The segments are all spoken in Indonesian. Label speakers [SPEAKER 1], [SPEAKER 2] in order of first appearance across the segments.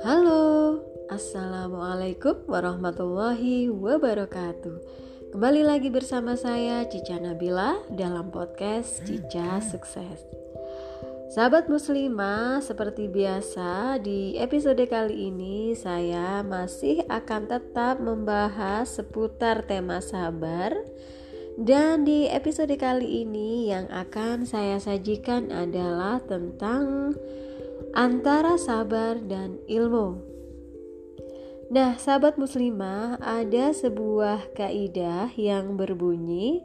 [SPEAKER 1] Halo, Assalamualaikum warahmatullahi wabarakatuh. Kembali lagi bersama saya Cica Nabila dalam podcast Cica Sukses. Sahabat muslimah, seperti biasa di episode kali ini saya masih akan tetap membahas seputar tema sabar dan di episode kali ini yang akan saya sajikan adalah tentang antara sabar dan ilmu. Nah, sahabat muslimah, ada sebuah kaidah yang berbunyi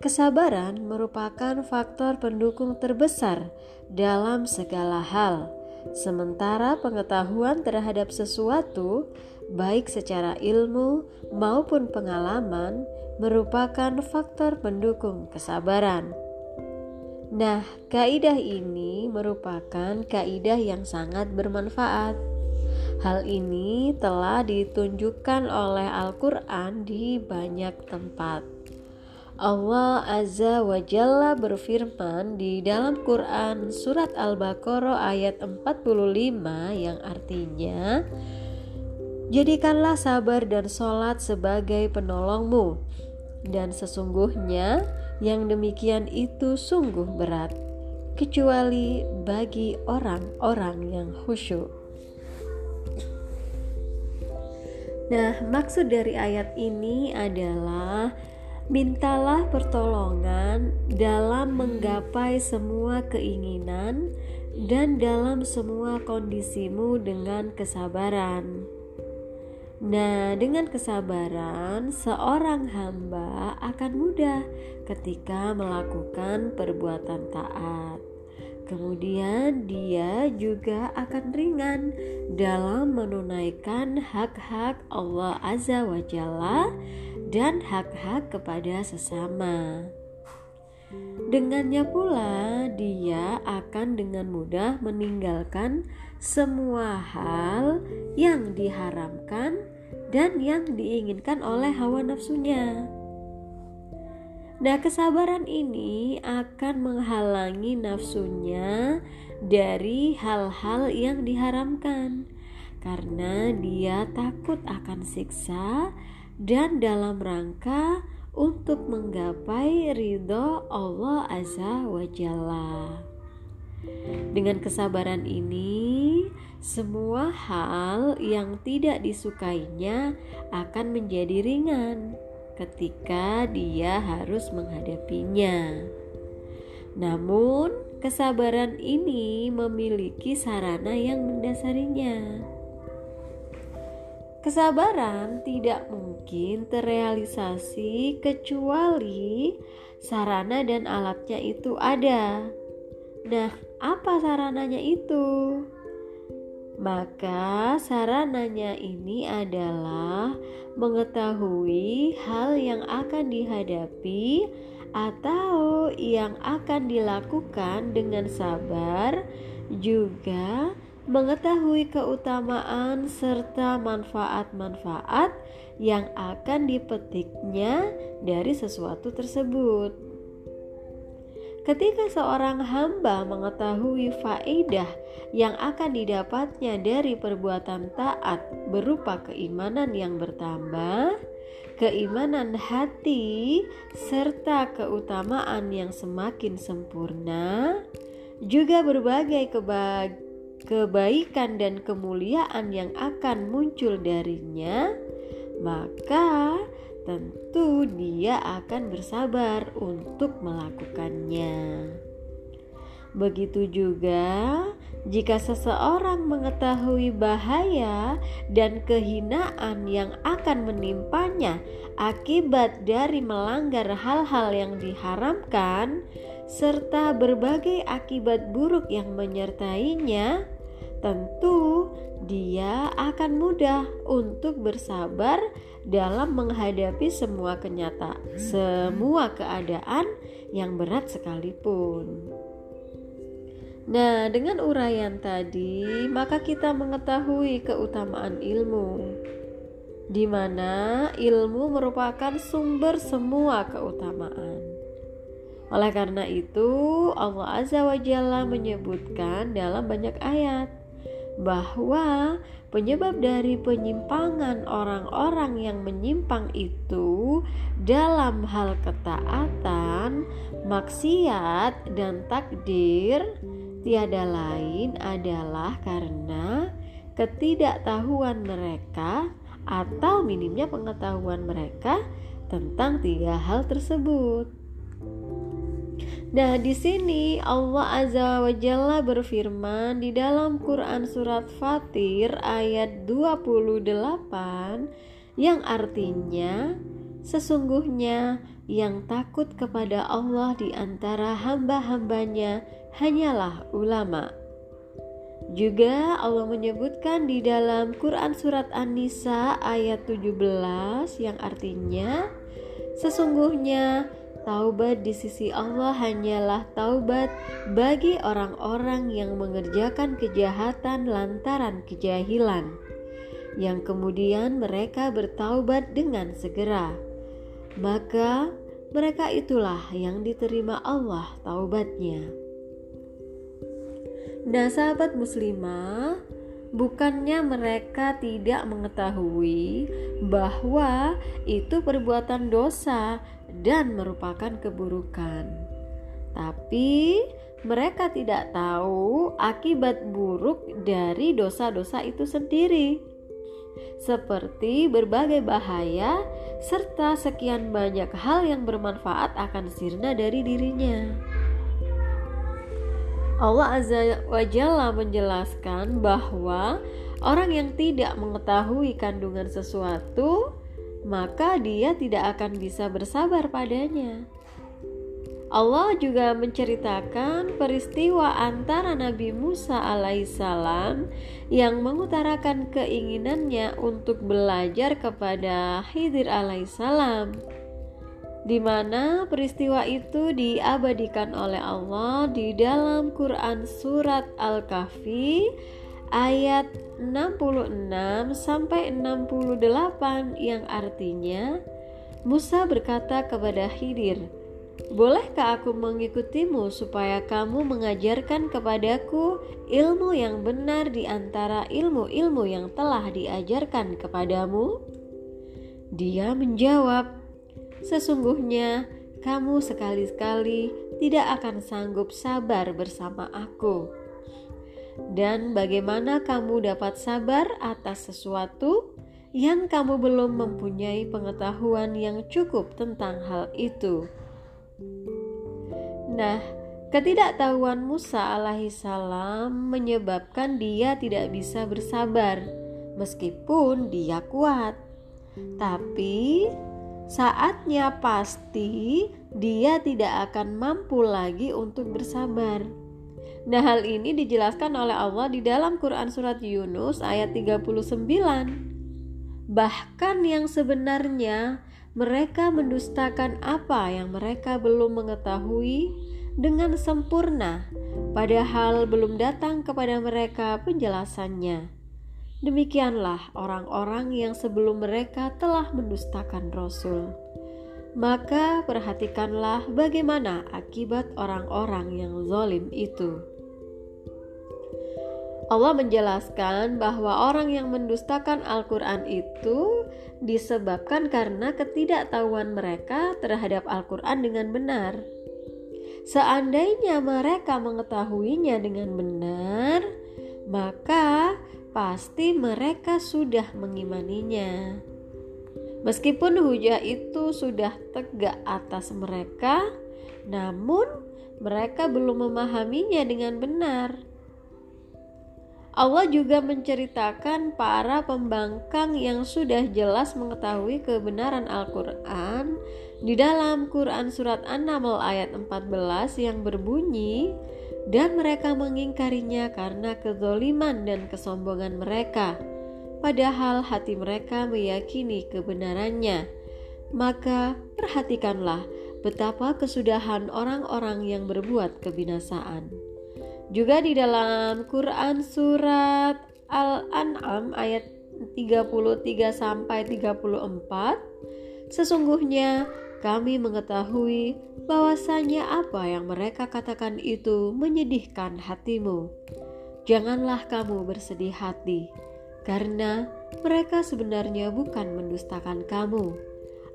[SPEAKER 1] kesabaran merupakan faktor pendukung terbesar dalam segala hal. Sementara pengetahuan terhadap sesuatu, baik secara ilmu maupun pengalaman, merupakan faktor pendukung kesabaran. Nah, kaidah ini merupakan kaidah yang sangat bermanfaat. Hal ini telah ditunjukkan oleh Al-Quran di banyak tempat. Allah Azza wa Jalla berfirman di dalam Quran surat Al-Baqarah ayat 45 yang artinya Jadikanlah sabar dan sholat sebagai penolongmu dan sesungguhnya yang demikian itu sungguh berat, kecuali bagi orang-orang yang khusyuk. Nah, maksud dari ayat ini adalah mintalah pertolongan dalam menggapai semua keinginan dan dalam semua kondisimu dengan kesabaran. Nah, dengan kesabaran, seorang hamba akan mudah ketika melakukan perbuatan taat. Kemudian, dia juga akan ringan dalam menunaikan hak-hak Allah Azza wa Jalla dan hak-hak kepada sesama. Dengannya pula, dia akan dengan mudah meninggalkan semua hal yang diharamkan dan yang diinginkan oleh hawa nafsunya. Nah, kesabaran ini akan menghalangi nafsunya dari hal-hal yang diharamkan karena dia takut akan siksa dan dalam rangka untuk menggapai ridho Allah Azza wa Jalla. Dengan kesabaran ini, semua hal yang tidak disukainya akan menjadi ringan ketika dia harus menghadapinya. Namun, kesabaran ini memiliki sarana yang mendasarinya. Kesabaran tidak mungkin terrealisasi kecuali sarana dan alatnya itu ada. Nah, apa sarananya itu? Maka sarananya ini adalah mengetahui hal yang akan dihadapi atau yang akan dilakukan dengan sabar juga mengetahui keutamaan serta manfaat-manfaat yang akan dipetiknya dari sesuatu tersebut. Ketika seorang hamba mengetahui faedah yang akan didapatnya dari perbuatan taat berupa keimanan yang bertambah, keimanan hati, serta keutamaan yang semakin sempurna, juga berbagai keba kebaikan dan kemuliaan yang akan muncul darinya, maka tentu dia akan bersabar untuk melakukannya. Begitu juga jika seseorang mengetahui bahaya dan kehinaan yang akan menimpanya akibat dari melanggar hal-hal yang diharamkan, serta berbagai akibat buruk yang menyertainya, tentu dia akan mudah untuk bersabar dalam menghadapi semua kenyataan, semua keadaan yang berat sekalipun. Nah, dengan uraian tadi, maka kita mengetahui keutamaan ilmu, di mana ilmu merupakan sumber semua keutamaan. Oleh karena itu, Allah Azza wa Jalla menyebutkan dalam banyak ayat bahwa penyebab dari penyimpangan orang-orang yang menyimpang itu dalam hal ketaatan, maksiat, dan takdir tiada lain adalah karena ketidaktahuan mereka atau minimnya pengetahuan mereka tentang tiga hal tersebut. Nah, di sini Allah Azza wa Jalla berfirman di dalam Quran surat Fatir ayat 28 yang artinya sesungguhnya yang takut kepada Allah di antara hamba-hambanya hanyalah ulama. Juga Allah menyebutkan di dalam Quran surat An-Nisa ayat 17 yang artinya sesungguhnya Taubat di sisi Allah hanyalah taubat bagi orang-orang yang mengerjakan kejahatan lantaran kejahilan, yang kemudian mereka bertaubat dengan segera. Maka mereka itulah yang diterima Allah taubatnya. Nah, sahabat muslimah, bukannya mereka tidak mengetahui bahwa itu perbuatan dosa dan merupakan keburukan. Tapi mereka tidak tahu akibat buruk dari dosa-dosa itu sendiri, seperti berbagai bahaya serta sekian banyak hal yang bermanfaat akan sirna dari dirinya. Allah Azza wa Jalla menjelaskan bahwa orang yang tidak mengetahui kandungan sesuatu maka dia tidak akan bisa bersabar padanya. Allah juga menceritakan peristiwa antara Nabi Musa alaihissalam yang mengutarakan keinginannya untuk belajar kepada Khidir alaihissalam di mana peristiwa itu diabadikan oleh Allah di dalam Quran surat Al-Kahfi ayat 66 sampai 68 yang artinya Musa berkata kepada Khidir, "Bolehkah aku mengikutimu supaya kamu mengajarkan kepadaku ilmu yang benar di antara ilmu-ilmu yang telah diajarkan kepadamu?" Dia menjawab, "Sesungguhnya kamu sekali-sekali tidak akan sanggup sabar bersama aku." Dan bagaimana kamu dapat sabar atas sesuatu yang kamu belum mempunyai pengetahuan yang cukup tentang hal itu. Nah, ketidaktahuan Musa alaihissalam menyebabkan dia tidak bisa bersabar, meskipun dia kuat. Tapi saatnya pasti dia tidak akan mampu lagi untuk bersabar. Nah, hal ini dijelaskan oleh Allah di dalam Quran surat Yunus ayat 39. Bahkan yang sebenarnya mereka mendustakan apa yang mereka belum mengetahui dengan sempurna, padahal belum datang kepada mereka penjelasannya. Demikianlah orang-orang yang sebelum mereka telah mendustakan Rasul maka perhatikanlah bagaimana akibat orang-orang yang zalim itu. Allah menjelaskan bahwa orang yang mendustakan Al-Quran itu disebabkan karena ketidaktahuan mereka terhadap Al-Quran dengan benar. Seandainya mereka mengetahuinya dengan benar, maka pasti mereka sudah mengimaninya. Meskipun hujah itu sudah tegak atas mereka, namun mereka belum memahaminya dengan benar. Allah juga menceritakan para pembangkang yang sudah jelas mengetahui kebenaran Al-Quran di dalam Quran Surat An-Naml ayat 14 yang berbunyi dan mereka mengingkarinya karena kezoliman dan kesombongan mereka padahal hati mereka meyakini kebenarannya. Maka perhatikanlah betapa kesudahan orang-orang yang berbuat kebinasaan. Juga di dalam Quran surat Al-An'am ayat 33 sampai 34 sesungguhnya kami mengetahui bahwasanya apa yang mereka katakan itu menyedihkan hatimu. Janganlah kamu bersedih hati, karena mereka sebenarnya bukan mendustakan kamu.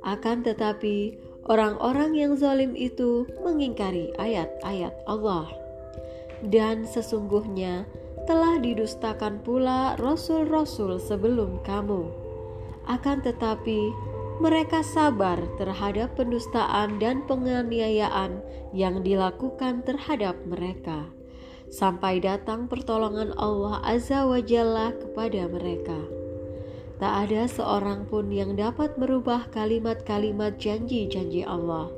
[SPEAKER 1] Akan tetapi, orang-orang yang zalim itu mengingkari ayat-ayat Allah. Dan sesungguhnya telah didustakan pula rasul-rasul sebelum kamu. Akan tetapi, mereka sabar terhadap pendustaan dan penganiayaan yang dilakukan terhadap mereka, sampai datang pertolongan Allah Azza wa Jalla kepada mereka. Tak ada seorang pun yang dapat merubah kalimat-kalimat janji-janji Allah.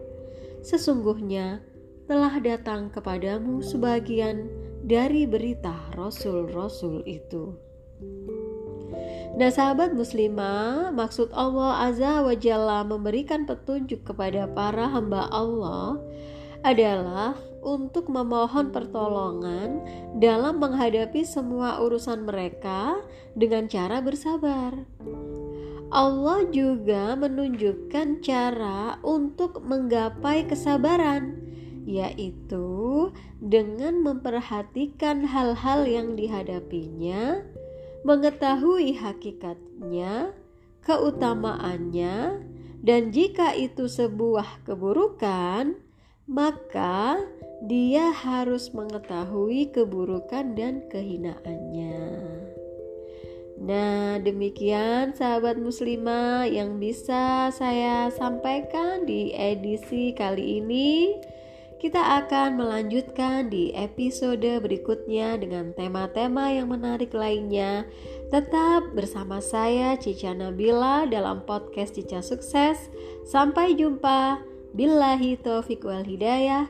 [SPEAKER 1] Sesungguhnya telah datang kepadamu sebagian dari berita rasul-rasul itu. Nah sahabat muslimah, maksud Allah Azza wa Jalla memberikan petunjuk kepada para hamba Allah adalah untuk memohon pertolongan dalam menghadapi semua urusan mereka dengan cara bersabar. Allah juga menunjukkan cara untuk menggapai kesabaran, yaitu dengan memperhatikan hal-hal yang dihadapinya mengetahui hakikatnya, keutamaannya, dan jika itu sebuah keburukan, maka dia harus mengetahui keburukan dan kehinaannya. Nah, demikian sahabat muslimah yang bisa saya sampaikan di edisi kali ini. Kita akan melanjutkan di episode berikutnya dengan tema-tema yang menarik lainnya. Tetap bersama saya Cica Nabila dalam podcast Cica Sukses. Sampai jumpa. Billahi taufiq wal hidayah.